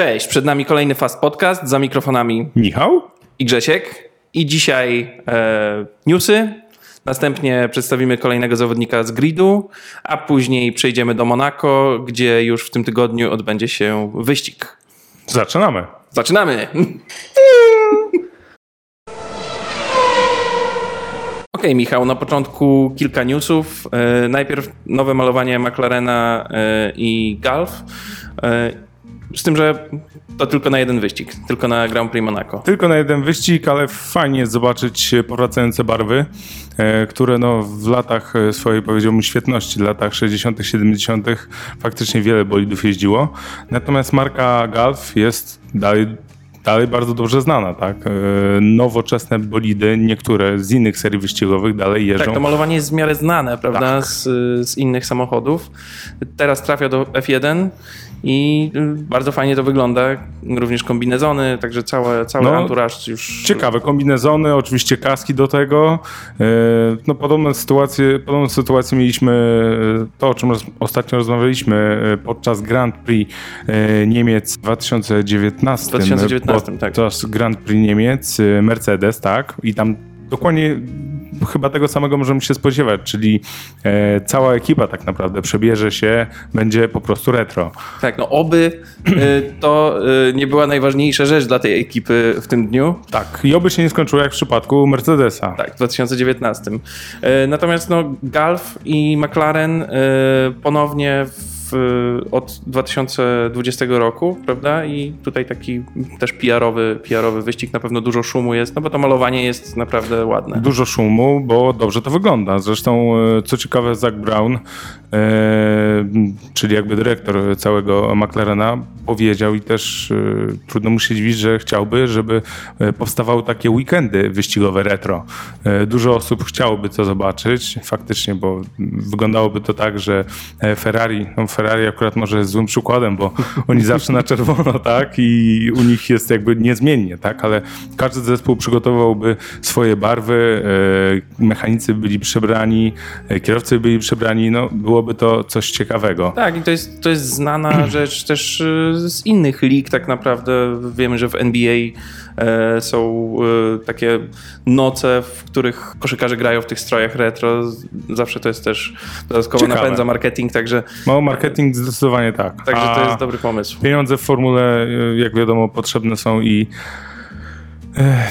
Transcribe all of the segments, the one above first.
Cześć, przed nami kolejny Fast Podcast za mikrofonami Michał i Grzesiek. I dzisiaj e, newsy, następnie przedstawimy kolejnego zawodnika z gridu, a później przejdziemy do Monako, gdzie już w tym tygodniu odbędzie się wyścig. Zaczynamy. Zaczynamy! Ok, Michał, na początku kilka newsów. E, najpierw nowe malowanie McLarena e, i Golf. E, z tym, że to tylko na jeden wyścig, tylko na Grand Prix Monaco. Tylko na jeden wyścig, ale fajnie jest zobaczyć powracające barwy, e, które no w latach e, swojej, powiedziałbym, świetności, w latach 60., 70., faktycznie wiele bolidów jeździło. Natomiast marka Golf jest dalej dalej bardzo dobrze znana, tak? E, nowoczesne bolidy, niektóre z innych serii wyścigowych dalej jeżdżą. Tak, to malowanie jest w miarę znane, prawda, tak. z, z innych samochodów. Teraz trafia do F1 i y, bardzo fajnie to wygląda. Również kombinezony, także cały, cały no, anturaż już. Ciekawe, kombinezony, oczywiście kaski do tego. E, no, podobne sytuacje, podobną sytuację mieliśmy, e, to o czym ostatnio rozmawialiśmy e, podczas Grand Prix Niemiec w 2019. 2019, tak. Podczas Grand Prix Niemiec Mercedes, tak? I tam dokładnie chyba tego samego możemy się spodziewać, czyli e, cała ekipa tak naprawdę przebierze się, będzie po prostu retro. Tak, no oby e, to e, nie była najważniejsza rzecz dla tej ekipy w tym dniu. Tak, i oby się nie skończyło jak w przypadku Mercedesa. Tak, w 2019. E, natomiast no, Golf i McLaren e, ponownie w od 2020 roku, prawda? I tutaj taki też PR-owy, PR-owy wyścig, na pewno dużo szumu jest, no bo to malowanie jest naprawdę ładne. Dużo szumu, bo dobrze to wygląda. Zresztą, e, co ciekawe, Zach Brown, e, czyli jakby dyrektor całego McLarena, powiedział i też e, trudno mu się dziwić, że chciałby, żeby powstawały takie weekendy wyścigowe retro. Dużo osób chciałoby to zobaczyć, faktycznie, bo wyglądałoby to tak, że Ferrari, no Ferrari akurat może jest złym przykładem, bo oni zawsze na czerwono, tak? I u nich jest jakby niezmiennie, tak? Ale każdy zespół przygotowałby swoje barwy, e, mechanicy byli przebrani, e, kierowcy byli przebrani, no byłoby to coś ciekawego. Tak, i to jest, to jest znana rzecz też e, z innych lig tak naprawdę. Wiemy, że w NBA są takie noce, w których koszykarze grają w tych strojach retro. Zawsze to jest też dodatkowo Ciekawe. napędza marketing, także... No marketing zdecydowanie tak. Także to jest dobry pomysł. Pieniądze w formule, e, jak wiadomo, potrzebne są i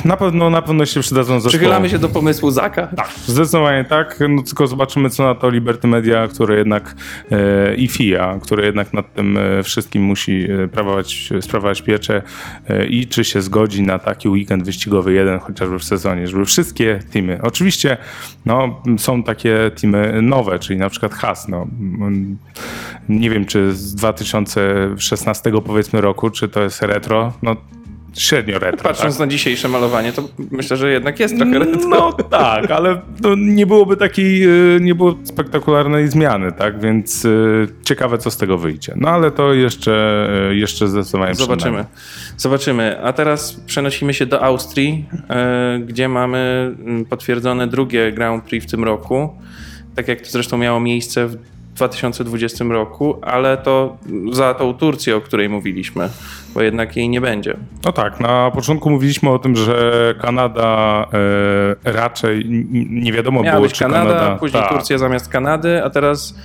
na pewno, na pewno się przydadzą zespołom. Przychylamy się do pomysłu Zaka? Tak, zdecydowanie tak. No, tylko zobaczymy, co na to Liberty Media, które jednak e, i FIA, które jednak nad tym e, wszystkim musi e, sprawować, sprawować pieczę e, i czy się zgodzi na taki weekend wyścigowy jeden chociażby w sezonie, żeby wszystkie teamy, oczywiście no, są takie teamy nowe, czyli na przykład Haas, no, nie wiem, czy z 2016 powiedzmy roku, czy to jest retro, no średnio retro. Patrząc tak? na dzisiejsze malowanie, to myślę, że jednak jest trochę retro. No tak, ale to nie byłoby takiej, e, nie było spektakularnej zmiany, tak? Więc e, ciekawe, co z tego wyjdzie. No ale to jeszcze, e, jeszcze zdecydowanie Zobaczymy. Zobaczymy. A teraz przenosimy się do Austrii, gdzie mamy mm, potwierdzone drugie Grand Prix w tym roku. Tak jak to zresztą miało miejsce w 2020 roku, ale to za tą Turcję, o której mówiliśmy, bo jednak jej nie będzie. No tak, na początku mówiliśmy o tym, że Kanada e, raczej nie wiadomo Miała było, czy Kanada, Kanada... później tak. Turcja zamiast Kanady, a teraz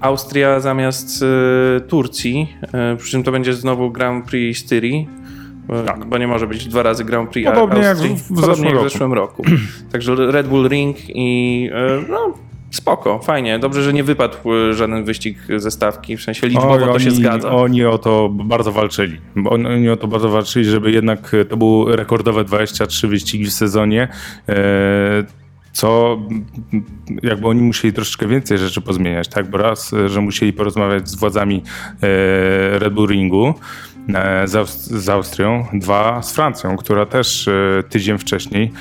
Austria zamiast e, Turcji, e, przy czym to będzie znowu Grand Prix Styrii. Tak. Bo nie może być dwa razy Grand Prix Podobnie Austrii. jak w, w, Podobnie jak w zeszłym roku. Także Red Bull Ring i e, no, Spoko, fajnie. Dobrze, że nie wypadł e, żaden wyścig ze stawki, w sensie liczbowo Oj, to oni, się zgadza. Oni o to bardzo walczyli. Oni o to bardzo walczyli, żeby jednak to były rekordowe 23 wyścigi w sezonie. E, co jakby oni musieli troszeczkę więcej rzeczy pozmieniać, tak? Bo raz, że musieli porozmawiać z władzami e, Red Bull Ringu, z, z Austrią, dwa z Francją, która też tydzień wcześniej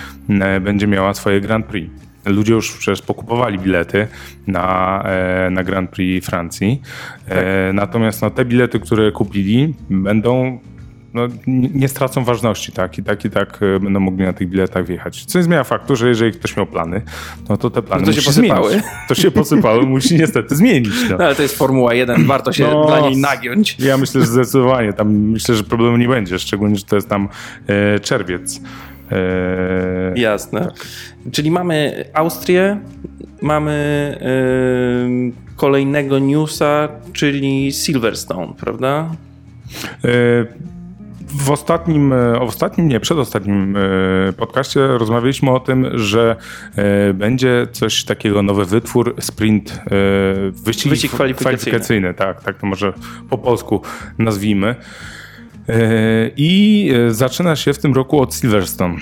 będzie miała swoje Grand Prix ludzie już przecież pokupowali bilety na, e, na Grand Prix Francji. E, tak. Natomiast no, te bilety, które kupili, będą no, nie stracą ważności, tak? I tak i tak e, będą mogli na tych biletach wjechać. Co nie zmienia faktu, że jeżeli ktoś miał plany, no to te plany no to się posypały. zmienić. To się posypały, musi niestety zmienić. No. no. ale to jest Formuła 1, warto się No, dla niej nagiąć. Ja myślę, że zdecydowanie. Tam myślę, że problemu nie będzie, szczególnie, że to jest tam e, czerwiec. E, Jasne. Czyli mamy Austrię, mamy e, kolejnego newsa, czyli Silverstone, prawda? e, w ostatnim, e, ostatnim, nie, przedostatnim podcaście rozmawialiśmy o tym, że będzie coś takiego, nowy wytwór, sprint, wyścig, Wyścig kwalifikacyjny. kwalifikacyjny. Tak, tak to może po polsku nazwijmy. E, I e, zaczyna się w tym roku od Silverstone.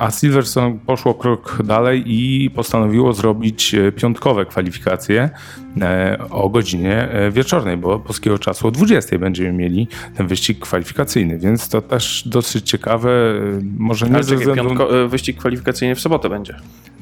A Silverstone poszło krok dalej i postanowiło zrobić e, piątkowe kwalifikacje o godzinie wieczornej, bo polskiego czasu o 20 będziemy mieli ten wyścig kwalifikacyjny, więc to też dosyć ciekawe. Może nie Ale ze czekaj, względu... wyścig kwalifikacyjny w sobotę będzie.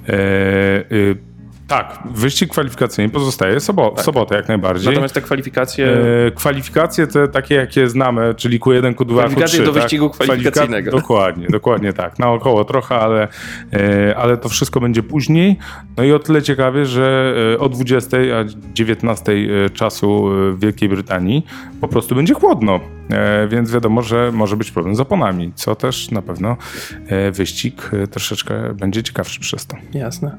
E, e, tak, wyścig kwalifikacyjny pozostaje sobo w sobotę jak najbardziej. Natomiast te kwalifikacje... E, kwalifikacje te takie, jakie znamy, czyli Q1, Q2, Kwalifikacje Q3. do tak? wyścigu kwalifikacyjnego. Kwalifika- dokładnie, dokładnie tak. Naokoło trochę, ale, e, ale to wszystko będzie później. No i o tyle ciekawie, że e, o 20, a 19 e, czasu e, w Wielkiej Brytanii po prostu będzie chłodno. E, Więc wiadomo, że może być problem z oponami, co też na pewno e, wyścig e, troszeczkę będzie ciekawszy przez to. Jasne.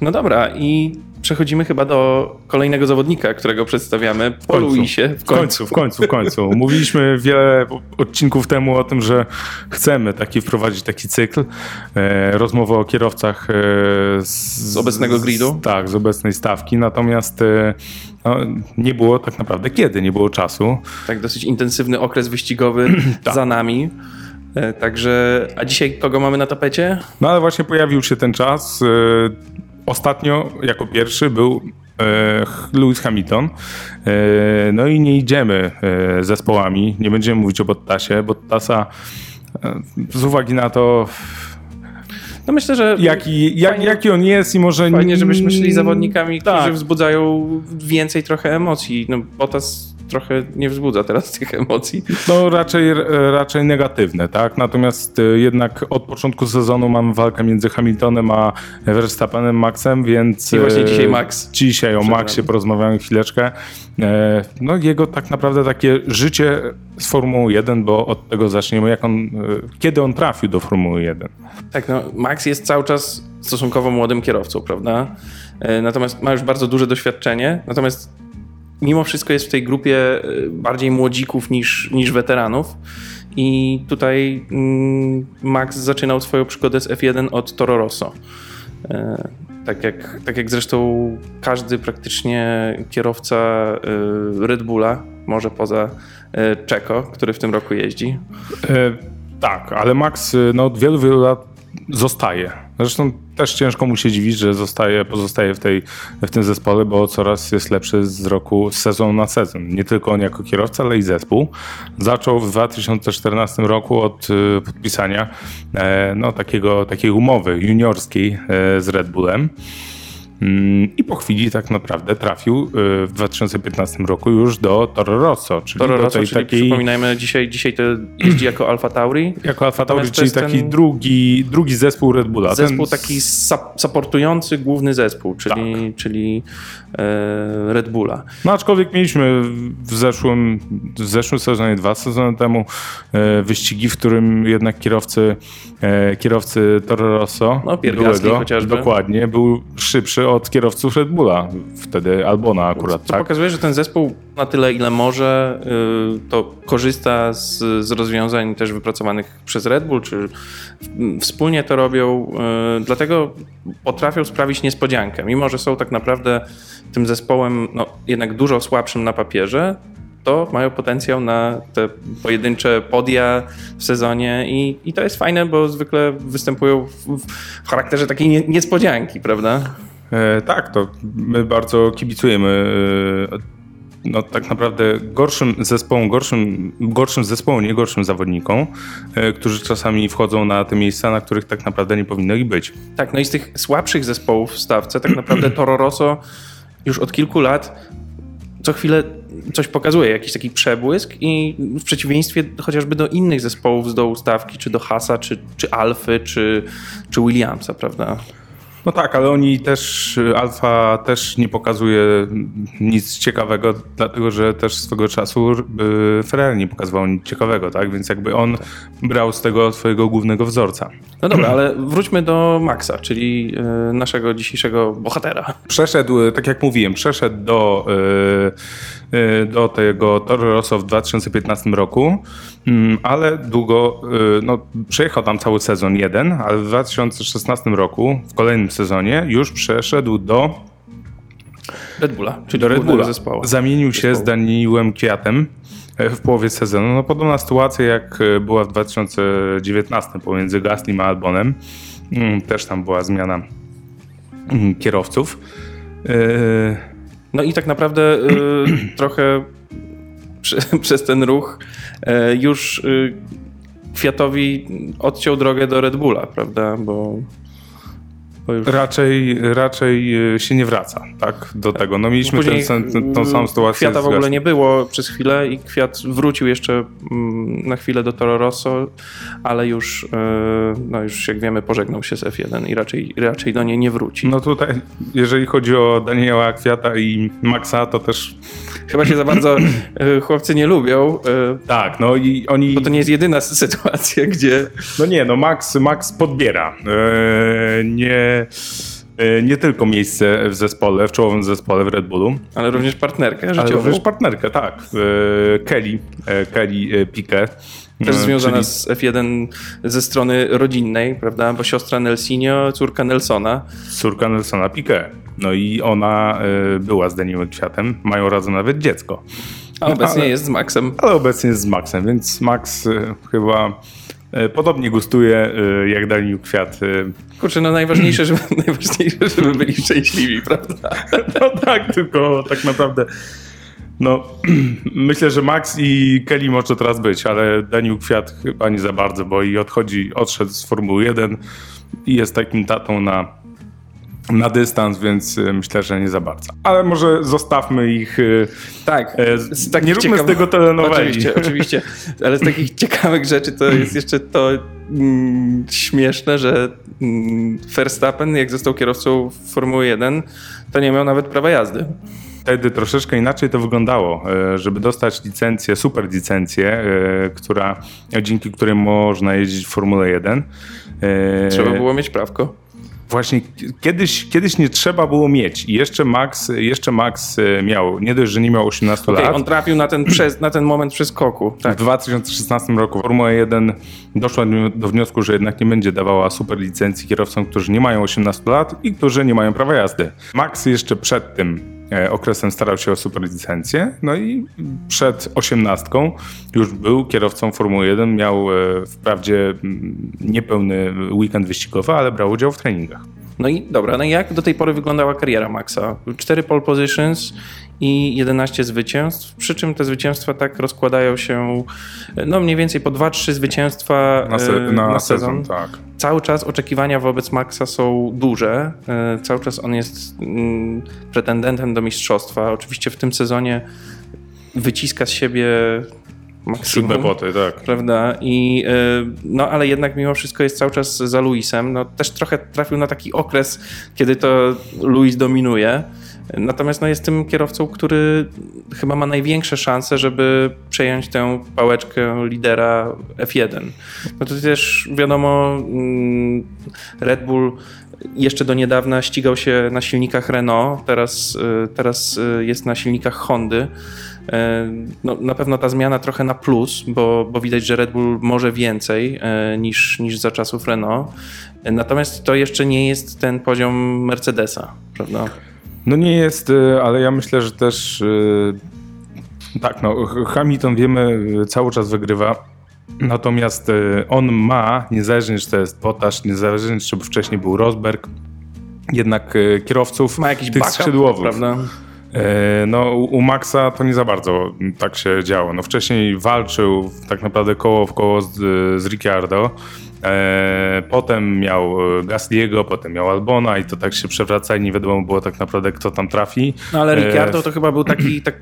No dobra, i przechodzimy chyba do kolejnego zawodnika, którego przedstawiamy po. Luisie. W końcu, w końcu, w końcu. Mówiliśmy wiele odcinków temu o tym, że chcemy taki wprowadzić taki cykl. E, rozmowy o kierowcach e, z, Z obecnego gridu? Z, tak, z obecnej stawki. Natomiast e, no, nie było tak naprawdę kiedy, nie było czasu. Tak, dosyć intensywny okres wyścigowy Tak. za nami. E, Także, a dzisiaj kogo mamy na tapecie? No ale właśnie pojawił się ten czas. Ostatnio jako pierwszy był e, Lewis Hamilton. E, No i nie idziemy e, zespołami, nie będziemy mówić o Bottasie. Bottasa z uwagi na to, No myślę, że jaki, jak, Fajnie- jaki on jest i może... fajnie, żebyśmy szli zawodnikami, którzy Tak. wzbudzają więcej trochę emocji. No Bottas trochę nie wzbudza teraz tych emocji. No raczej, raczej negatywne, tak? Natomiast e, jednak od początku sezonu mamy walkę między Hamiltonem a Verstappenem, Maxem, więc... I właśnie e, dzisiaj Max. Dzisiaj o Maxie porozmawiamy chwileczkę. E, No jego tak naprawdę takie życie z Formuły 1, bo od tego zaczniemy, jak on, e, kiedy on trafił do Formuły 1. Tak, no Max jest cały czas stosunkowo młodym kierowcą, prawda? E, Natomiast ma już bardzo duże doświadczenie, natomiast mimo wszystko jest w tej grupie e, bardziej młodzików niż, niż weteranów. I tutaj mm, Max zaczynał swoją przygodę z F1 od Toro Rosso. E, Tak jak, tak jak zresztą każdy praktycznie kierowca e, Red Bulla, może poza Czeko, który w tym roku jeździ. E, tak, ale Max no, od wielu, wielu lat zostaje. Zresztą też ciężko mu się dziwić, że zostaje, pozostaje w, tej, w tym zespole, bo coraz jest lepszy z roku, z sezonu na sezon. Nie tylko on jako kierowca, ale i zespół. Zaczął w 2014 roku od e, podpisania e, no, takiego, takiej umowy juniorskiej e, z Red Bullem. Mm, I po chwili tak naprawdę trafił e, w 2015 roku już do Toro Rosso, czyli Toro Rosso, tej czyli takiej przypominajmy, dzisiaj, dzisiaj to jeździ jako Alfa Tauri. jako Alfa Tauri, czyli taki ten- drugi, drugi zespół Red Bulla. Zespół Ten- taki supportujący główny zespół, czyli, Tak. czyli e, Red Bulla. No aczkolwiek mieliśmy w zeszłym, w zeszłym sezonie, dwa sezony temu e, wyścigi, w którym jednak kierowcy, e, kierowcy Toro Rosso, No, byłego, chociażby. dokładnie, był szybszy od kierowców Red Bulla. Wtedy Albona akurat, To tak? pokazuje, że ten zespół na tyle, ile może, y, to korzysta z, z rozwiązań też wypracowanych przez Red Bull, czy wspólnie to robią, y, dlatego potrafią sprawić niespodziankę. Mimo, że są tak naprawdę tym zespołem no, jednak dużo słabszym na papierze, to mają potencjał na te pojedyncze podia w sezonie i, i to jest fajne, bo zwykle występują w, w charakterze takiej nie, niespodzianki, prawda? E, tak, to my bardzo kibicujemy e, no, tak naprawdę gorszym zespołom, gorszym, gorszym zespołom, nie gorszym zawodnikom, e, którzy czasami wchodzą na te miejsca, na których tak naprawdę nie powinno być. Tak, no i z tych słabszych zespołów w stawce tak naprawdę Toro Rosso już od kilku lat co chwilę coś pokazuje, jakiś taki przebłysk i w przeciwieństwie chociażby do innych zespołów z dołu stawki, czy do Hasa, czy, czy Alfy, czy, czy Williamsa, prawda? No tak, ale oni też, Alfa też nie pokazuje nic ciekawego, dlatego że też swego czasu y, Ferrari nie pokazywał nic ciekawego, tak? Więc jakby on brał z tego swojego głównego wzorca. No dobra, ale wróćmy do Maxa, czyli y, naszego dzisiejszego bohatera. Przeszedł, tak jak mówiłem, przeszedł do, y, do tego Toro Rosso w 2015 roku, ale długo, no przejechał tam cały sezon jeden, ale w 2016 roku, w kolejnym sezonie już przeszedł do Red Bulla, czyli do Red Bulla. Zespołu. Zamienił się zespołu. z Daniłem Kwiatem e, w połowie sezonu. No podobna sytuacja jak e, była w 2019 pomiędzy Gaslim a Albonem. Mm, też tam była zmiana mm, kierowców. E, no i tak naprawdę trochę przez ten ruch już Kwiatowi odciął drogę do Red Bulla, prawda? Bo już... Raczej, raczej e, się nie wraca tak, do tego. No mieliśmy Później ten, ten, tą samą sytuację. Kwiata w ogóle nie było przez chwilę i Kwiat wrócił jeszcze mm, na chwilę do Toro Rosso, ale już, e, no już jak wiemy pożegnał się z F1 i raczej, raczej do niej nie wróci. No tutaj, jeżeli chodzi o Daniela Kwiata i Maxa, to też... Chyba się za bardzo e, chłopcy nie lubią. Tak, no i oni... Bo to nie jest jedyna sytuacja, gdzie... No nie, no Max, Max podbiera. Nie E, nie tylko miejsce w zespole, w czołowym zespole w Red Bullu. Ale również partnerkę życiową. Ale również partnerkę, tak. E, Kelly, e, Kelly Piquet. Też związana czyli... z F1 ze strony rodzinnej, prawda? Bo siostra Nelsinio, córka Nelsona. Córka Nelsona Piquet. No i ona była z Danielem Kwiatem. Mają razem nawet dziecko. A obecnie ale, jest z Maxem. Ale obecnie jest z Maxem, więc Max chyba E, podobnie gustuje e, jak Daniel Kwiat. E. Kurczę, no najważniejsze, żeby, najważniejsze, żeby byli szczęśliwi, prawda? No tak, tylko tak naprawdę no, myślę, że Max i Kelly może teraz być, ale Daniel Kwiat chyba nie za bardzo, bo i odchodzi, odszedł z Formuły 1 i jest takim tatą na na dystans, więc y, myślę, że nie za bardzo. Ale może zostawmy ich. Y, tak, e, z nie róbmy z tego telenoweli. Oczywiście, oczywiście. Ale z takich ciekawych rzeczy to jest jeszcze to mm, śmieszne, że mm, Verstappen, jak został kierowcą Formuły 1, to nie miał nawet prawa jazdy. Wtedy troszeczkę inaczej to wyglądało. Żeby dostać licencję, super licencję, która, dzięki której można jeździć w Formule 1. Trzeba było mieć prawko. Właśnie kiedyś, kiedyś nie trzeba było mieć i jeszcze Max, jeszcze Max e, miał, nie dość, że nie miał 18 okay, lat. on trafił na ten, przez, na ten moment przeskoku. Tak. W 2016 roku Formuła 1 doszła do wniosku, że jednak nie będzie dawała super licencji kierowcom, którzy nie mają 18 lat i którzy nie mają prawa jazdy. Max jeszcze przed tym okresem starał się o superlicencję, no i przed osiemnastką już był kierowcą Formuły 1, miał e, wprawdzie niepełny weekend wyścigowy, ale brał udział w treningach. No i dobra, no i jak do tej pory wyglądała kariera Maxa? Cztery pole positions i 11 zwycięstw, przy czym te zwycięstwa tak rozkładają się no mniej więcej po 2-3 zwycięstwa na, se na, na sezon. sezon. tak. Cały czas oczekiwania wobec Maxa są duże. E, cały czas on jest mm, pretendentem do mistrzostwa. Oczywiście w tym sezonie wyciska z siebie maksimum. Siódme poty, tak. Prawda? I, e, no ale jednak mimo wszystko jest cały czas za Luisem. No, też trochę trafił na taki okres, kiedy to Luis dominuje. Natomiast no, jest tym kierowcą, który chyba ma największe szanse, żeby przejąć tę pałeczkę lidera F1. No to też wiadomo, mm, Red Bull jeszcze do niedawna ścigał się na silnikach Renault, teraz, y, teraz y, jest na silnikach Hondy. Y, no, na pewno ta zmiana trochę na plus, bo, bo widać, że Red Bull może więcej niż, niż za czasów Renault. Natomiast to jeszcze nie jest ten poziom Mercedesa, prawda? No nie jest, y, ale ja myślę, że też y, tak, no Hamilton wiemy cały czas wygrywa. Natomiast y, on ma, niezależnie czy to jest Potasz, niezależnie czy wcześniej był Rosberg, jednak kierowców ma jakiś tych backup, skrzydłowych. Prawda? No, u Maxa to nie za bardzo tak się działo. No, wcześniej walczył tak naprawdę koło w koło z, z Ricciardo. E, potem miał Gasliego, potem miał Albona i to tak się przewraca i nie wiadomo było tak naprawdę kto tam trafi. No ale Ricciardo to chyba był taki tak,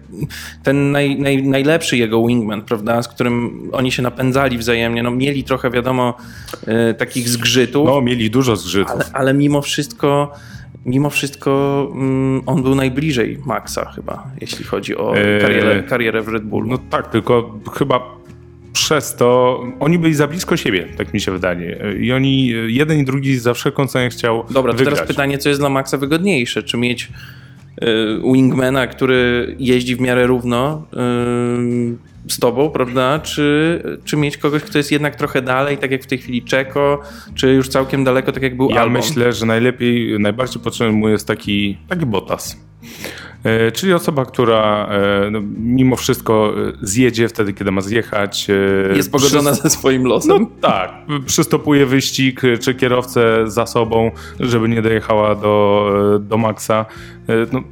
ten naj, naj, najlepszy jego wingman, prawda, z którym oni się napędzali wzajemnie. No mieli trochę wiadomo takich zgrzytów. No mieli dużo zgrzytów. Ale, ale mimo wszystko mimo wszystko mm, on był najbliżej Maxa chyba, jeśli chodzi o karierę, karierę w Red Bullu. No tak, tylko chyba przez to oni byli za blisko siebie, tak mi się wydaje. I oni, jeden i drugi za wszelką cenę chciał Dobra, to wygrać. teraz pytanie, co jest dla Maxa wygodniejsze? Czy mieć y, wingmana, który jeździ w miarę równo y, z tobą, prawda? Czy, czy mieć kogoś, kto jest jednak trochę dalej, tak jak w tej chwili Czeko, czy już całkiem daleko, tak jak był Ja Albon? myślę, że najlepiej, najbardziej potrzebny mu jest taki, taki Bottas. E, Czyli osoba, która e, no, mimo wszystko e, zjedzie wtedy, kiedy ma zjechać. Jest pogodzona ze swoim losem. No tak, przystopuje wyścig, czy kierowcę za sobą, żeby nie dojechała do, do Maxa. E, No,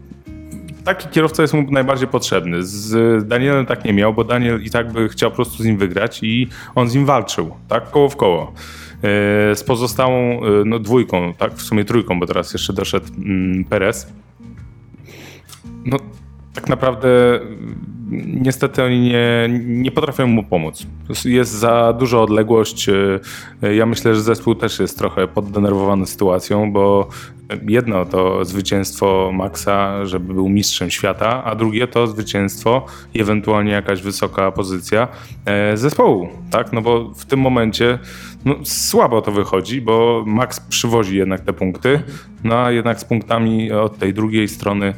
taki kierowca jest mu najbardziej potrzebny. Z Danielem tak nie miał, bo Daniel i tak by chciał po prostu z nim wygrać i on z nim walczył, tak, koło w koło. E, Z pozostałą e, no, dwójką, tak, w sumie trójką, bo teraz jeszcze doszedł mm, Perez. No, tak naprawdę niestety oni nie, nie potrafią mu pomóc. Jest za duża odległość. Ja myślę, że zespół też jest trochę poddenerwowany sytuacją, bo jedno to zwycięstwo Maxa, żeby był mistrzem świata, a drugie to zwycięstwo i ewentualnie jakaś wysoka pozycja e, zespołu, tak? No bo w tym momencie no, słabo to wychodzi, bo Max przywozi jednak te punkty, no a jednak z punktami od tej drugiej strony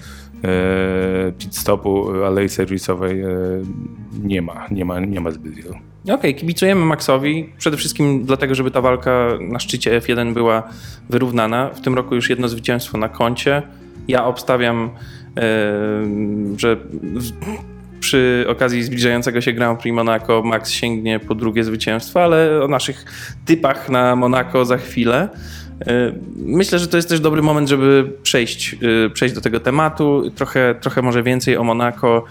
pit stopu, alei serwisowej e, nie ma, nie ma, nie ma zbyt wielu. Okej, kibicujemy Maxowi. Przede wszystkim dlatego, żeby ta walka na szczycie F1 była wyrównana. W tym roku już jedno zwycięstwo na koncie. Ja obstawiam, e, że przy okazji zbliżającego się Grand Prix Monaco Max sięgnie po drugie zwycięstwo, ale o naszych typach na Monaco za chwilę. E, Myślę, że to jest też dobry moment, żeby przejść, e, przejść do tego tematu. Trochę, trochę może więcej o Monaco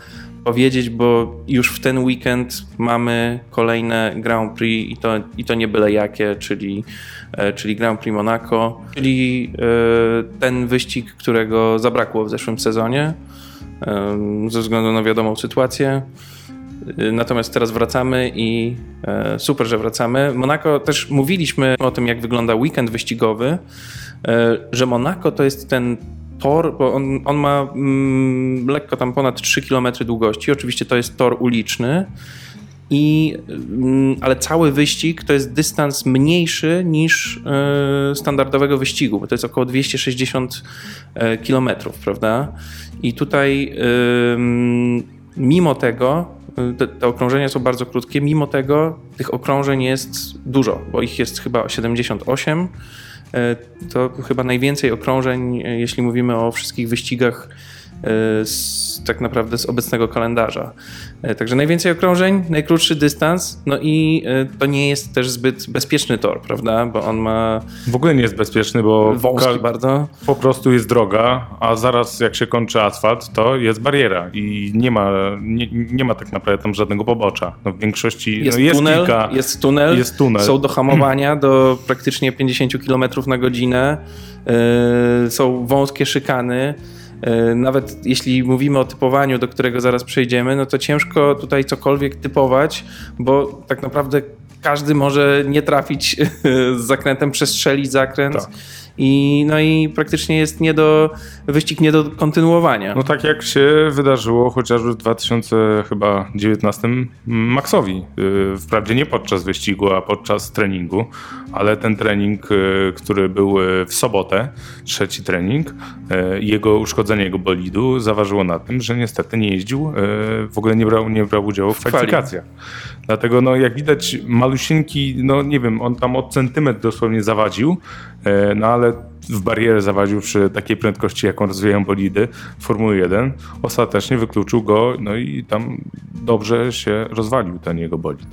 powiedzieć, bo już w ten weekend mamy kolejne Grand Prix i to, i to nie byle jakie, czyli, e, czyli Grand Prix Monaco, czyli ten wyścig, którego zabrakło w zeszłym sezonie ze względu na wiadomą sytuację. E, Natomiast teraz wracamy i e, super, że wracamy. Monaco też mówiliśmy o tym, jak wygląda weekend wyścigowy, e, że Monaco to jest ten tor, bo on, on ma mm, lekko tam ponad 3 km długości. Oczywiście to jest tor uliczny. I, mm, ale cały wyścig to jest dystans mniejszy niż e, standardowego wyścigu, bo to jest około 260 e, km, prawda? I tutaj mimo tego, y, te, te okrążenia są bardzo krótkie, mimo tego tych okrążeń jest dużo, bo ich jest chyba 78. E, To chyba najwięcej okrążeń, e, jeśli mówimy o wszystkich wyścigach z, tak naprawdę z obecnego kalendarza. E, Także najwięcej okrążeń, najkrótszy dystans, no i e, to nie jest też zbyt bezpieczny tor, prawda? Bo on ma W ogóle nie jest bezpieczny, bo wąski bardzo. po prostu jest droga, a zaraz jak się kończy asfalt, to jest bariera i nie ma, nie, nie ma tak naprawdę tam żadnego pobocza. No w większości Jest, no jest tunel, kilka. jest tunel, jest tunel. są do hamowania do praktycznie 50 km na godzinę, yy, są wąskie szykany. Yy, Nawet jeśli mówimy o typowaniu, do którego zaraz przejdziemy, no to ciężko tutaj cokolwiek typować, bo tak naprawdę każdy może nie trafić z zakrętem, przestrzelić zakręt. Tak. I, no i praktycznie jest nie do, wyścig nie do kontynuowania. No tak jak się wydarzyło chociażby w 2019 Maxowi. Yy, Wprawdzie nie podczas wyścigu, a podczas treningu, ale ten trening, yy, który był yy, w sobotę, trzeci trening, jego uszkodzenie jego bolidu zaważyło na tym, że niestety nie jeździł, w ogóle nie brał, nie brał udziału w kwali. kwalifikacjach. Dlatego no jak widać malusieńki, no nie wiem, on tam od centymetr dosłownie zawadził, yy, no ale w barierę zawadził przy takiej prędkości, jaką rozwijają bolidy Formuły 1. Ostatecznie wykluczył go, no i tam dobrze się rozwalił ten jego bolid.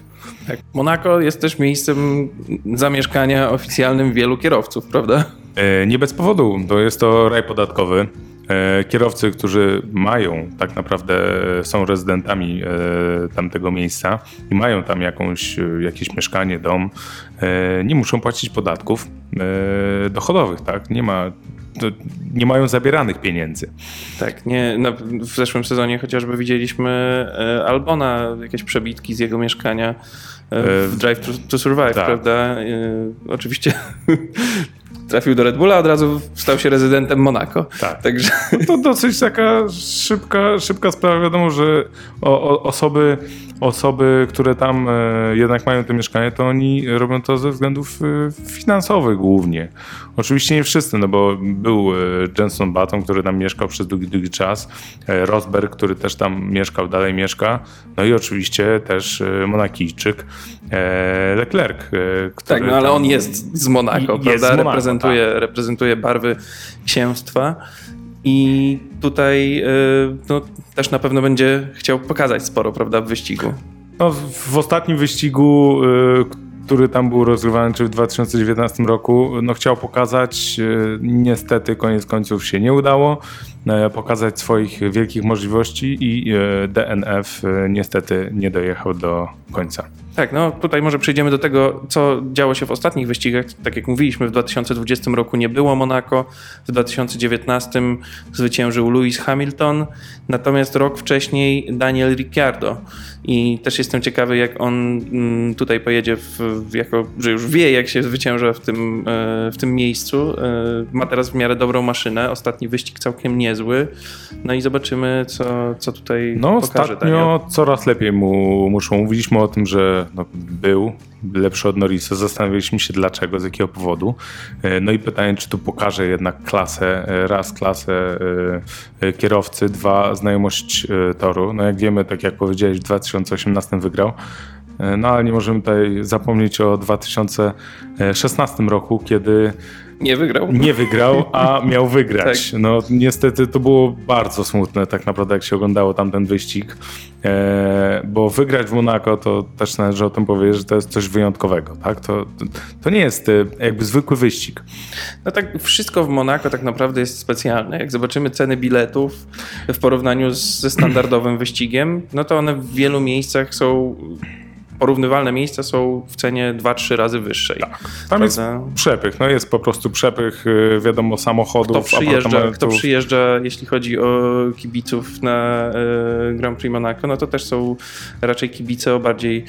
Tak. Monaco jest też miejscem zamieszkania oficjalnym wielu kierowców, prawda? E, Nie bez powodu, to jest to raj podatkowy. E, kierowcy, którzy mają tak naprawdę, są rezydentami e, tamtego miejsca i mają tam jakąś, e, jakieś mieszkanie, dom, nie muszą płacić podatków dochodowych, tak? Nie ma nie mają zabieranych pieniędzy. Tak, nie, w zeszłym sezonie chociażby widzieliśmy e, Albona, jakieś przebitki z jego mieszkania e, w Drive to, to Survive, tak. prawda? E, oczywiście trafił do Red Bulla, od razu stał się rezydentem Monaco. Tak. Także... No to dosyć taka szybka, szybka sprawa. Wiadomo, że o, o, osoby, osoby, które tam e, jednak mają te mieszkanie, to oni robią to ze względów e, finansowych głównie. Oczywiście nie wszyscy, no bo był e, Jenson Button, który tam mieszkał przez długi, długi czas, e, Rosberg, który też tam mieszkał, dalej mieszka, no i oczywiście też e, Monakijczyk, e, Leclerc. tak, no ale on jest z Monaco, jest prawda? Z Monaco, reprezentuje, tak. reprezentuje barwy księstwa. I tutaj no, też na pewno będzie chciał pokazać sporo, prawda, w wyścigu. No, w ostatnim wyścigu, który tam był rozgrywany, czy w 2019 roku, no chciał pokazać, e, niestety koniec końców się nie udało, e, pokazać swoich wielkich możliwości i e, DNF niestety nie dojechał do końca. Tak, no tutaj może przejdziemy do tego, co działo się w ostatnich wyścigach. Tak jak mówiliśmy, w 2020 roku nie było Monaco, w 2019 zwyciężył Lewis Hamilton, natomiast rok wcześniej Daniel Ricciardo. I też jestem ciekawy, jak on mm, tutaj pojedzie, w, jako, że już wie, jak się zwycięża w tym, e, w tym miejscu. E, ma teraz w miarę dobrą maszynę, ostatni wyścig całkiem niezły. No i zobaczymy, co, co tutaj no, pokaże. Ostatnio Daniel. coraz lepiej mu muszą. Mówiliśmy o tym, że no, był lepszy od Norrisa. Zastanawialiśmy się dlaczego, z jakiego powodu. E, no i pytanie, czy tu pokaże jednak klasę, e, raz klasę e, kierowcy, dwa znajomość toru. No jak wiemy, tak jak powiedziałeś, w 2018 wygrał. No ale nie możemy tutaj zapomnieć o 2016 roku, kiedy nie wygrał. Nie wygrał, a miał wygrać. tak. No niestety to było bardzo smutne tak naprawdę, jak się oglądało tamten wyścig. E, bo wygrać w Monaco to też należy o tym powiedzieć, że to jest coś wyjątkowego. Tak? To, to nie jest e, jakby zwykły wyścig. No tak, wszystko w Monaco tak naprawdę jest specjalne. Jak zobaczymy ceny biletów w porównaniu ze standardowym wyścigiem, no to one w wielu miejscach są porównywalne miejsca są w cenie 2-3 razy wyższej. Tak. Tam prawda? jest przepych, no jest po prostu przepych, y, wiadomo, samochodów, kto przyjeżdża, kto przyjeżdża, jeśli chodzi o kibiców na y, Grand Prix Monaco, no to też są raczej kibice o bardziej...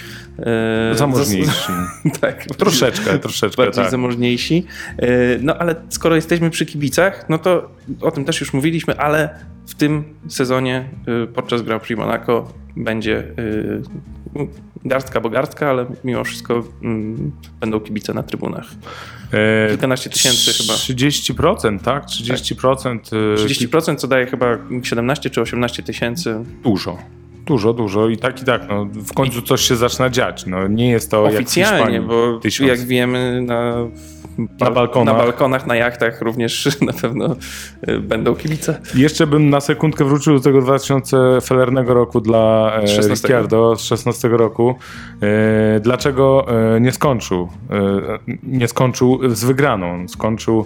Y, zamożniejsi. tak. Troszeczkę, troszeczkę, Bardziej tak. zamożniejsi. No ale skoro jesteśmy przy kibicach, no to o tym też już mówiliśmy, ale w tym sezonie podczas Grand Prix Monaco będzie garstka bo garstka, ale mimo wszystko mm, będą kibice na trybunach. E, Kilkanaście tysięcy chyba. 30%, tak? 30%. Tak. 30% co daje chyba 17 czy 18 tysięcy. Dużo. Dużo, dużo i tak i tak. No, w końcu coś się zaczyna dziać. No, nie jest to Oficjalnie, jak bo tysiąc. jak wiemy na na balkonach. Na balkonach, na jachtach również na pewno y, będą kibice. Jeszcze bym na sekundkę wrócił do tego 2000 felernego roku dla 16. E, Ricciardo z 16 roku. E, dlaczego e, nie skończył? Nie skończył z wygraną. Skończył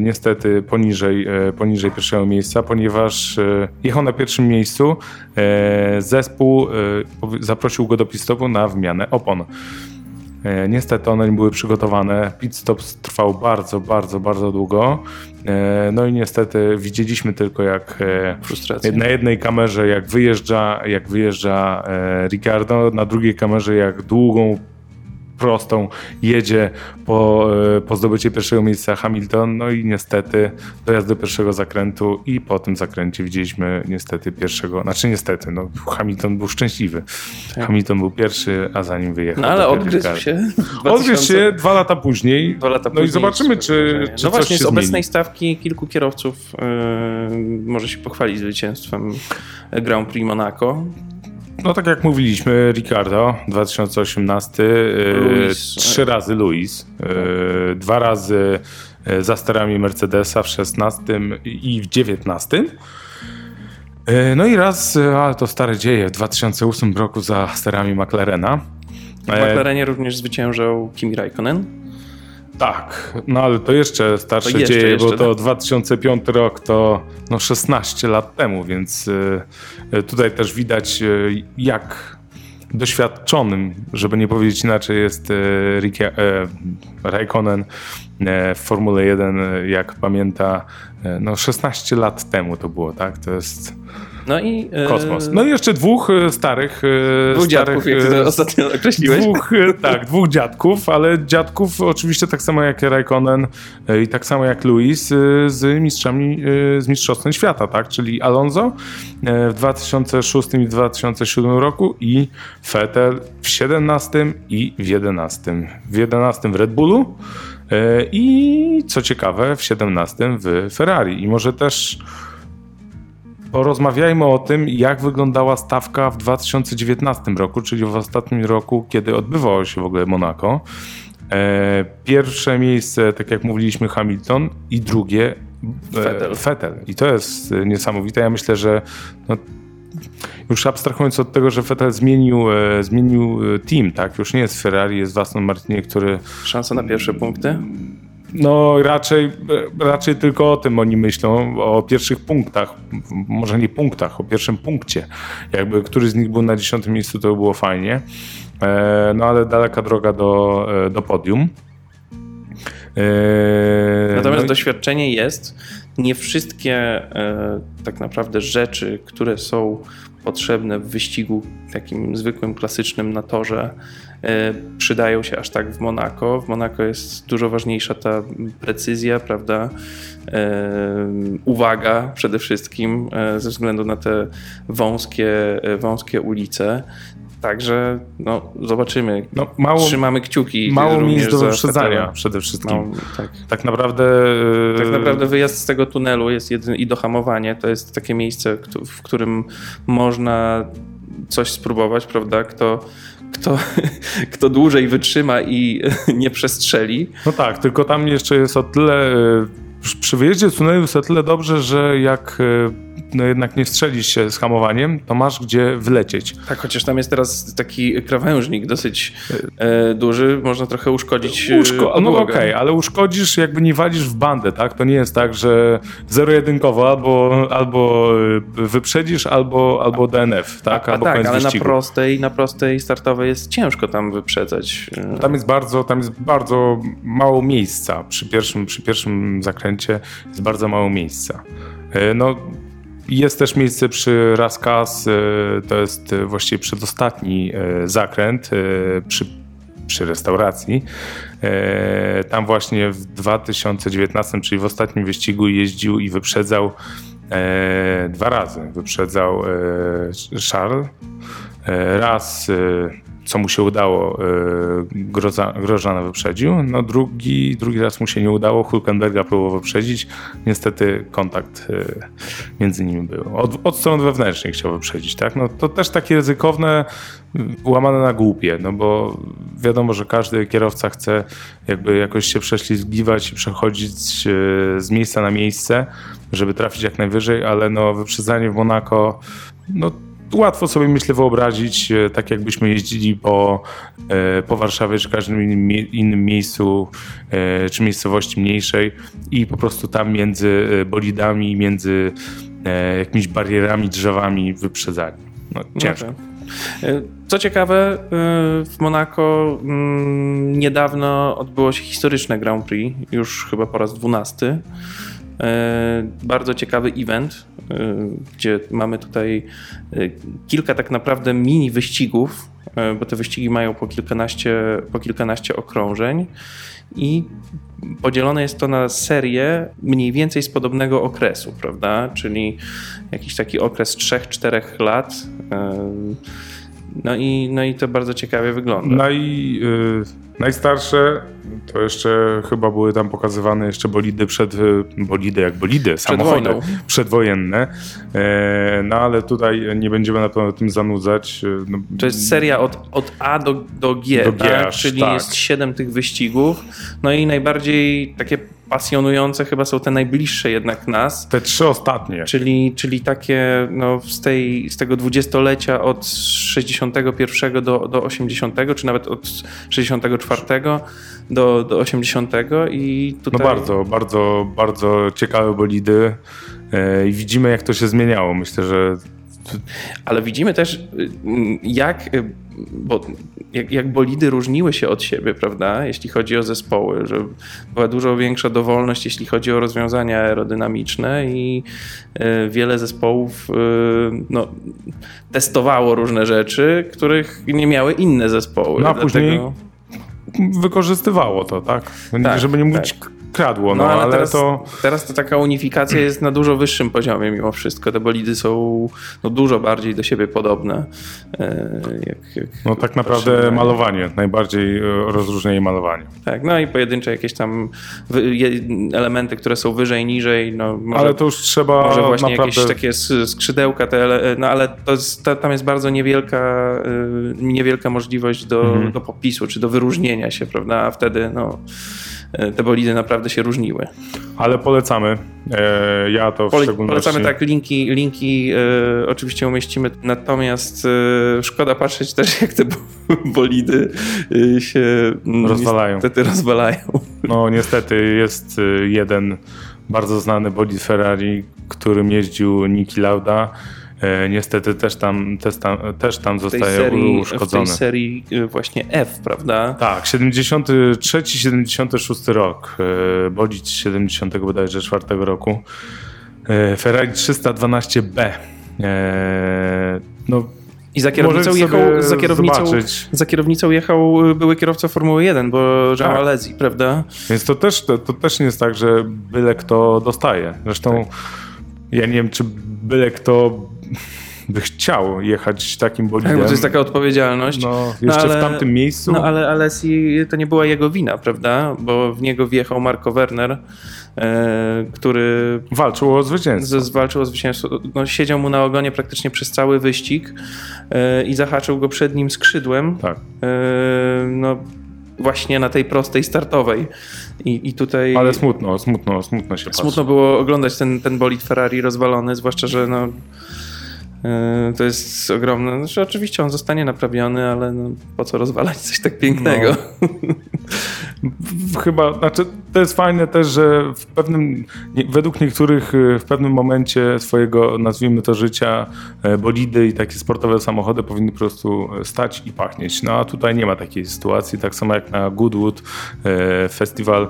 niestety poniżej, poniżej pierwszego miejsca, ponieważ jechał na pierwszym miejscu. Zespół zaprosił go do pistopu na wymianę opon. E, niestety one nie były przygotowane. Pit stop trwał bardzo, bardzo, bardzo długo. E, no i niestety widzieliśmy tylko jak e, Frustracja. na jednej kamerze jak wyjeżdża, jak wyjeżdża Ricardo, na drugiej kamerze jak długą prostą jedzie po, e, po zdobycie pierwszego miejsca Hamilton, no i niestety dojazd do pierwszego zakrętu i po tym zakręcie widzieliśmy niestety pierwszego, znaczy niestety, no Hamilton był szczęśliwy. Tak. Hamilton był pierwszy, a zanim wyjechał. No ale odgryzł się. 2000... Odgryzł się dwa lata później. Dwa lata no później i zobaczymy, czy, czy No właśnie, z obecnej stawki kilku kierowców yy, może się pochwalić zwycięstwem Grand Prix Monaco. No tak jak mówiliśmy, Ricardo 2018, y, trzy razy Luis, y, dwa razy y, za sterami Mercedesa w 16 i w 19. No i raz, ale to stare dzieje, w 2008 roku za sterami McLarena. W McLarenie również zwyciężał Kimi Raikkonen. Tak, no ale to jeszcze starsze To jeszcze, dzieje, jeszcze, bo to tak. 2005 rok to no 16 lat temu, więc y, y, tutaj też widać y, jak doświadczonym, żeby nie powiedzieć inaczej, jest Ricky, Raikkonen w Formule 1, y, jak pamięta, no 16 lat temu to było, tak? To jest No i... e, kosmos. No i jeszcze dwóch y, starych... y, Dwóch starych, dziadków, jak ty to ostatnio określiłeś. Dwóch, e, tak, dwóch dziadków, ale dziadków oczywiście tak samo jak Raikkonen e, i tak samo jak Luis e, z mistrzami, e, z mistrzostwem świata, tak? Czyli Alonso e, w 2006 i 2007 roku i Vettel w 17 i w 11. W 11 w Red Bullu e, i co ciekawe w 17 w Ferrari. I może też Porozmawiajmy o tym, jak wyglądała stawka w 2019 roku, czyli w ostatnim roku, kiedy odbywało się w ogóle Monako. E, Pierwsze miejsce, tak jak mówiliśmy, Hamilton i drugie Vettel. Vettel. I to jest e, niesamowite. Ja myślę, że no, już abstrahując od tego, że Vettel zmienił, e, zmienił team, tak? Już nie jest Ferrari, jest Aston Martinie, który Szansa na pierwsze punkty? No raczej, raczej tylko o tym oni myślą, o pierwszych punktach, może nie punktach, o pierwszym punkcie. Jakby który z nich był na dziesiątym miejscu, to by było fajnie. E, no ale daleka droga do, e, do podium. E, Natomiast no doświadczenie jest. Nie wszystkie tak naprawdę rzeczy, które są potrzebne w wyścigu takim zwykłym, klasycznym na torze, przydają się aż tak w Monako. W Monako jest dużo ważniejsza ta precyzja, prawda? E, uwaga przede wszystkim e, ze względu na te wąskie, e, wąskie ulice. Także no, zobaczymy. no, mało, Trzymamy kciuki. mało miejsc do za wyprzedzania przede wszystkim. Tak. Tak naprawdę... e, Tak naprawdę wyjazd z tego tunelu jest jedyny i dohamowanie to jest takie miejsce, w którym można coś spróbować, prawda? Kto, kto, kto dłużej wytrzyma i nie przestrzeli. No tak, tylko tam jeszcze jest o tyle. Przy- wyjeździe z tunelu jest o tyle dobrze, że jak y, no jednak nie strzelisz się z hamowaniem, to masz gdzie wylecieć. Tak, chociaż tam jest teraz taki krawężnik dosyć e, duży, można trochę uszkodzić e, Uszko- no okej, ale uszkodzisz, jakby nie walisz w bandę, tak? To nie jest tak, że zero-jedynkowo albo, albo wyprzedzisz, albo, albo DNF, tak? A, albo tak, koniec ale na prostej, na prostej startowej jest ciężko tam wyprzedzać. E, Tam jest bardzo, tam jest bardzo mało miejsca. Przy pierwszym, przy pierwszym zakręcie jest bardzo mało miejsca. E, No, jest też miejsce przy Raskas, e, to jest e, właściwie przedostatni zakręt przy, przy restauracji. Tam właśnie w 2019, czyli w ostatnim wyścigu jeździł i wyprzedzał dwa razy. Wyprzedzał Charles Raz, co mu się udało, e, Groza, Grożana wyprzedził. No drugi, drugi raz mu się nie udało, Hulkenberga próbował wyprzedzić. Niestety kontakt e, między nimi był. Od, od strony wewnętrznej chciał wyprzedzić, tak? No to też takie ryzykowne, m, łamane na głupie, no bo wiadomo, że każdy kierowca chce jakby jakoś się prześlizgiwać i przechodzić e, z miejsca na miejsce, żeby trafić jak najwyżej, ale no wyprzedzanie w Monako, no łatwo sobie myślę wyobrazić, e, tak jakbyśmy jeździli po, e, po Warszawie czy każdym innym, mie- innym miejscu, e, czy miejscowości mniejszej i po prostu tam między bolidami, między jakimiś barierami, drzewami wyprzedzali. No, ciężko. No tak. Co ciekawe, w Monako mm, niedawno odbyło się historyczne Grand Prix, już chyba po raz dwunasty. E, Bardzo ciekawy event, e, gdzie mamy tutaj e, kilka tak naprawdę mini wyścigów, bo te wyścigi mają po kilkanaście, po kilkanaście okrążeń i podzielone jest to na serię mniej więcej z podobnego okresu, prawda? Czyli jakiś taki okres 3-4 lat. No i, no i to bardzo ciekawie wygląda. Naj, y, najstarsze to jeszcze chyba były tam pokazywane jeszcze bolidy przed, y, bolidy jak bolidy, samochody wojną. przedwojenne, e, no ale tutaj nie będziemy na pewno tym zanudzać. y, No, To jest seria od, od A do, do G, Do G tak? aż, czyli tak. jest 7 tych wyścigów. No i najbardziej takie pasjonujące chyba są te najbliższe jednak nas. Te trzy ostatnie. Czyli, czyli takie no, z, tej, z tego dwudziestolecia od 61 do, do 80, czy nawet od 64 do, do 80 i tutaj... No bardzo, bardzo, bardzo ciekawe bolidy e, i widzimy jak to się zmieniało. Myślę, że ale widzimy też, y, jak, y, bo, jak, jak bolidy różniły się od siebie, prawda, jeśli chodzi o zespoły, że była dużo większa dowolność, jeśli chodzi o rozwiązania aerodynamiczne i y, wiele zespołów no, testowało różne rzeczy, których nie miały inne zespoły. No a później wykorzystywało to, tak? tak Żeby nie mówić tak kradło, no, no ale, ale teraz, to... Teraz to taka unifikacja jest na dużo wyższym poziomie mimo wszystko. Te bolidy są no, dużo bardziej do siebie podobne. E, jak, jak no tak naprawdę malowanie, najbardziej e, rozróżnienie malowanie. Tak, no i pojedyncze jakieś tam elementy, które są wyżej, niżej. No, może, ale to już trzeba Może właśnie naprawdę... jakieś takie skrzydełka, te, no ale to jest, tam jest bardzo niewielka, e, niewielka możliwość do, mhm. do popisu, czy do wyróżnienia się, prawda? A wtedy no te bolidy naprawdę się różniły. Ale polecamy. E, ja to w Pole, szczególności... Polecamy tak, linki, linki e, oczywiście umieścimy, natomiast e, szkoda patrzeć też jak te bolidy e, się rozwalają. niestety rozwalają. No niestety jest e, jeden bardzo znany bolid Ferrari, którym jeździł Niki Lauda E, niestety też tam, też tam, też tam zostaje serii, uszkodzony. W tej serii e, właśnie F, prawda? Tak, 73-76 rok, e, bolid 70 bodajże 4 roku. Ferrari 312B. No, i za kierownicą, jechał, za, kierownicą, za kierownicą jechał były kierowca Formuły 1, bo Jean tak. Alesi, prawda? Więc to też, to, to, też nie jest tak, że byle kto dostaje. Zresztą tak. ja nie wiem, czy byle kto by chciał jechać takim bolidem. Tak, bo to jest taka odpowiedzialność. No, jeszcze no, ale, w tamtym miejscu. No ale Alessi to nie była jego wina, prawda? Bo w niego wjechał Marco Werner, e, który... Walczył o zwycięstwo. Z, walczył o zwycięstwo. No, siedział mu na ogonie praktycznie przez cały wyścig e, i zahaczył go przednim skrzydłem. Tak. E, no, właśnie na tej prostej startowej. I, I, tutaj... Ale smutno, smutno, smutno się Smutno patrzy. było oglądać ten, ten bolid Ferrari rozwalony, zwłaszcza, że no, to jest ogromne. Znaczy, oczywiście on zostanie naprawiony, ale no, po co rozwalać coś tak pięknego? No. Chyba, znaczy to jest fajne też, że w pewnym, według niektórych e, w pewnym momencie swojego, nazwijmy to życia, e, bolidy i takie sportowe samochody powinny po prostu stać i pachnieć. No a tutaj nie ma takiej sytuacji, tak samo jak na Goodwood Festival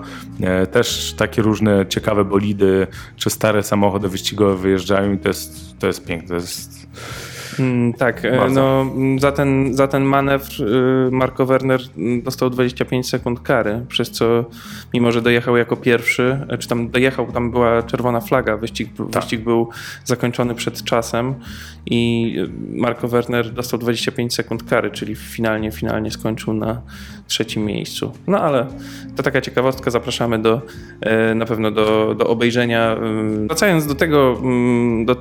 też takie różne ciekawe bolidy czy stare samochody wyścigowe wyjeżdżają i to jest, to jest piękne. To jest Mm, tak, e, no, mm, za, ten, za ten manewr y, Marco Werner mm, dostał 25 sekund kary, przez co mimo, że dojechał jako pierwszy, e, czy tam dojechał, tam była czerwona flaga, wyścig, tak. wyścig był zakończony przed czasem i y, Marco Werner dostał 25 sekund kary, czyli finalnie, finalnie skończył na trzecim miejscu. No ale to taka ciekawostka, zapraszamy do, e, na pewno do, do obejrzenia. Wracając do tego, do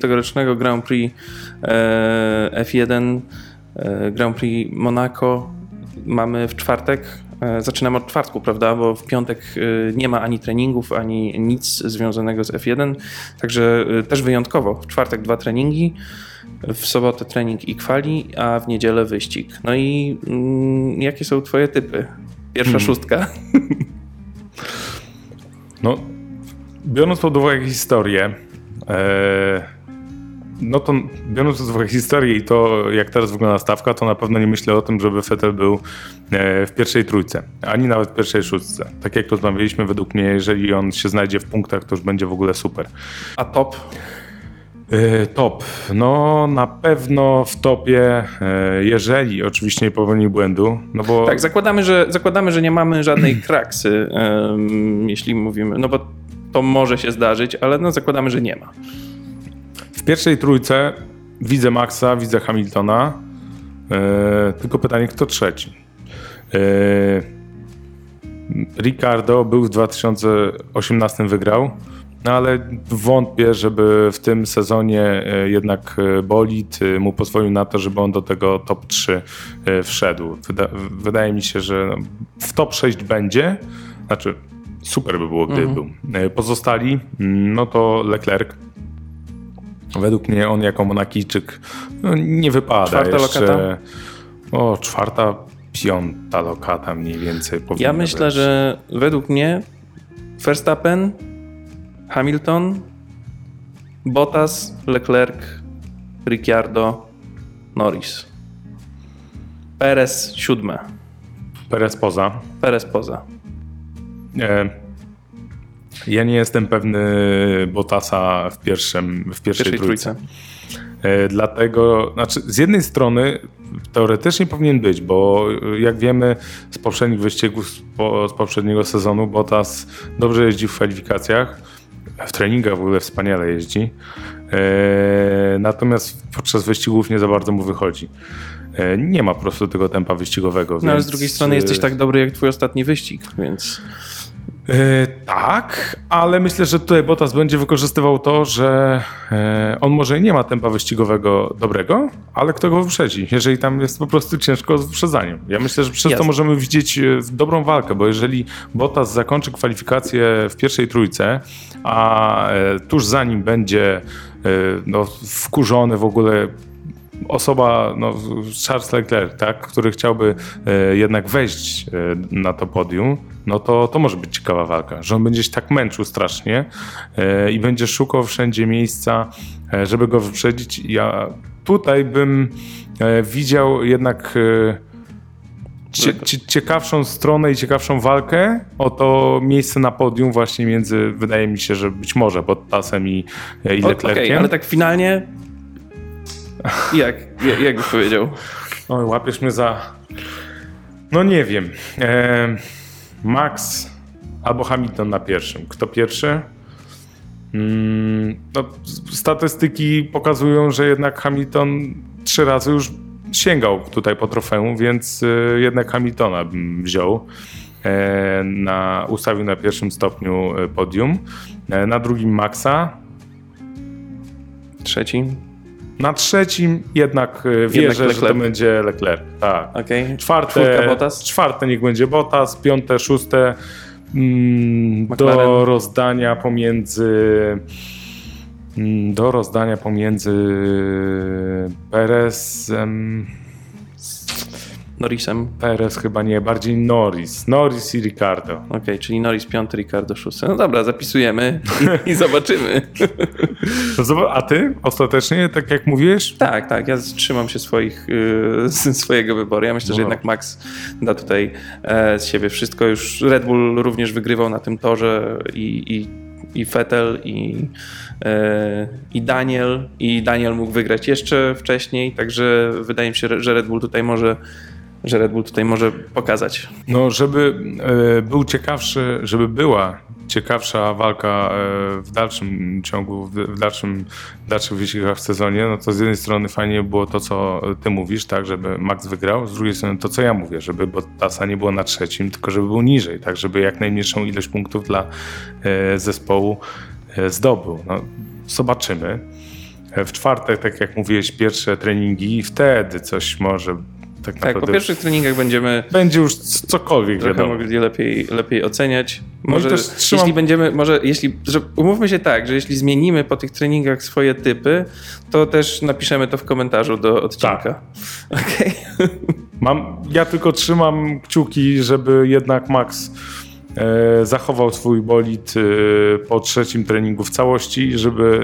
tegorocznego Grand Prix E, F1 e, Grand Prix Monaco mamy w czwartek. E, zaczynamy od czwartku, prawda? Bo w piątek nie ma ani treningów, ani nic związanego z F1. Także też wyjątkowo. W czwartek dwa treningi, w sobotę trening i kwali, a w niedzielę wyścig. No i mm, jakie są Twoje typy? Pierwsza hmm. szóstka. No, biorąc pod uwagę historię, e, no to biorąc pod uwagę historię i to, jak teraz wygląda stawka, to na pewno nie myślę o tym, żeby Fetel był e, w pierwszej trójce, ani nawet w pierwszej szóstce. Tak jak rozmawialiśmy, według mnie, jeżeli on się znajdzie w punktach, to już będzie w ogóle super. A top? E, top. No na pewno w topie, e, jeżeli oczywiście nie popełni błędu, no bo... Tak, zakładamy, że, zakładamy, że nie mamy żadnej kraksy, jeśli mówimy, no bo to może się zdarzyć, ale no zakładamy, że nie ma pierwszej trójce widzę Maxa, widzę Hamiltona. E, tylko pytanie, kto trzeci? E, Ricardo był w 2018 wygrał, no ale wątpię, żeby w tym sezonie e, jednak bolid mu pozwolił na to, żeby on do tego top 3 wszedł. Wyda wydaje mi się, że w top 6 będzie, znaczy super by było, gdyby mhm. był. Pozostali, mm, no to Leclerc. Według mnie on jako Monakijczyk no, nie wypada czwarta jeszcze. Lokata? O, czwarta, piąta lokata mniej więcej Ja myślę, być. że według mnie Verstappen, Hamilton, Bottas, Leclerc, Ricciardo, Norris. Perez siódme. Perez poza. Perez poza. E, ja nie jestem pewny Bottasa w, pierwszym, w pierwszej, pierwszej trójce. trójce. E, dlatego, znaczy z jednej strony teoretycznie powinien być, bo jak wiemy z poprzednich wyścigów z poprzedniego sezonu Bottas dobrze jeździ w kwalifikacjach, w treningach w ogóle wspaniale jeździ, e, natomiast podczas wyścigów nie za bardzo mu wychodzi. E, nie ma po prostu tego tempa wyścigowego. No więc... ale z drugiej strony jesteś tak dobry jak twój ostatni wyścig, więc... E, tak, ale myślę, że tutaj Bottas będzie wykorzystywał to, że e, on może nie ma tempa wyścigowego dobrego, ale kto go wyprzedzi, jeżeli tam jest po prostu ciężko z wyprzedzaniem. Ja myślę, że przez Jasne. to możemy widzieć e, dobrą walkę, bo jeżeli Bottas zakończy kwalifikację w pierwszej trójce, a tuż za nim będzie no, wkurzony w ogóle osoba, no, Charles Leclerc, tak, który chciałby e, jednak wejść e, na to podium, no to, to może być ciekawa walka, że on będzie się tak męczył strasznie e, i będzie szukał wszędzie miejsca, e, żeby go wyprzedzić. Ja tutaj bym e, widział jednak e, Cie, ciekawszą stronę i ciekawszą walkę o to miejsce na podium właśnie między, wydaje mi się, że być może pod Tasem i, i Leclerciem. Okay, ale tak finalnie jak? Jak, jak byś powiedział? Oj, łapiesz mnie za... No nie wiem. E, Max albo Hamilton na pierwszym. Kto pierwszy? Mm, no, statystyki pokazują, że jednak Hamilton trzy razy już sięgał tutaj po trofeum, więc y, jednak Hamiltona bym wziął. E, na, ustawił na pierwszym stopniu y, podium. E, na drugim Maxa. Trzecim? Na trzecim jednak e, wierzę, jednak że to będzie Leclerc. Tak. Okay. Czwarte, czwarte niech będzie Bottas, piąte, szóste mm, do rozdania pomiędzy mm, do rozdania pomiędzy Perezem Norrisem? Perez chyba nie, bardziej Norris. Norris i Ricardo. Okej, okay, czyli Norris piąty, Ricardo szósty. No dobra, zapisujemy i, i zobaczymy. A ty ostatecznie, tak jak mówisz? Tak, tak. Ja trzymam się swoich, yy, swojego wyboru. Ja myślę, no. że jednak Max da tutaj e, z siebie wszystko. Już Red Bull również wygrywał na tym torze i, i, i Vettel i, e, i Daniel. I Daniel mógł wygrać jeszcze wcześniej, także wydaje mi się, że Red Bull tutaj może że Red Bull tutaj może pokazać. No, żeby e, był ciekawszy, żeby była ciekawsza walka e, w dalszym ciągu, w dalszym, w dalszych wyścigach w sezonie, no to z jednej strony fajnie było to, co ty mówisz, tak, żeby Max wygrał, z drugiej strony to, co ja mówię, żeby Bottasa nie było na trzecim, tylko żeby był niżej, tak, żeby jak najmniejszą ilość punktów dla e, zespołu zdobył. No, zobaczymy. W czwartek, tak jak mówiłeś, pierwsze treningi i wtedy coś może tak, tak po pierwszych treningach będziemy. Będzie już cokolwiek trochę wiadomo. mogli lepiej, lepiej oceniać. No może, no trzymam... jeśli będziemy, może jeśli, że umówmy się tak, że jeśli zmienimy po tych treningach swoje typy, to też napiszemy to w komentarzu do odcinka. Tak. Okay. Mam, ja tylko trzymam kciuki, żeby jednak Max e, zachował swój bolid e, po trzecim treningu w całości, żeby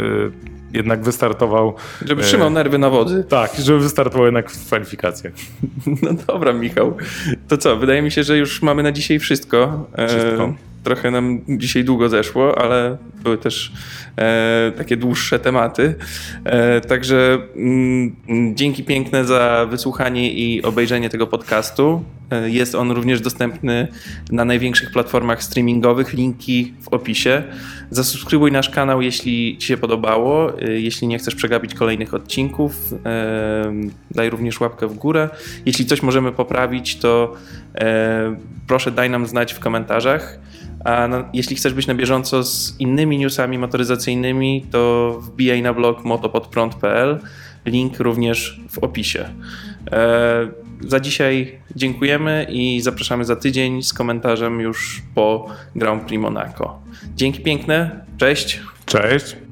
jednak wystartował. Żeby trzymał e, nerwy na wodzy. Tak, żeby wystartował jednak w kwalifikacjach. No dobra, Michał. To co, wydaje mi się, że już mamy na dzisiaj wszystko. E, wszystko. Trochę nam dzisiaj długo zeszło, ale były też e, takie dłuższe tematy. E, także mm, dzięki piękne za wysłuchanie i obejrzenie tego podcastu. E, jest on również dostępny na największych platformach streamingowych. Linki w opisie. Zasubskrybuj nasz kanał, jeśli Ci się podobało. E, jeśli nie chcesz przegapić kolejnych odcinków, e, daj również łapkę w górę. Jeśli coś możemy poprawić, to proszę daj nam znać w komentarzach. A jeśli chcesz być na bieżąco z innymi newsami motoryzacyjnymi, to wbijaj na blog motopodprąd.pl. Link również w opisie. Za dzisiaj dziękujemy i zapraszamy za tydzień z komentarzem już po Grand Prix Monaco. Dzięki piękne, cześć. Cześć.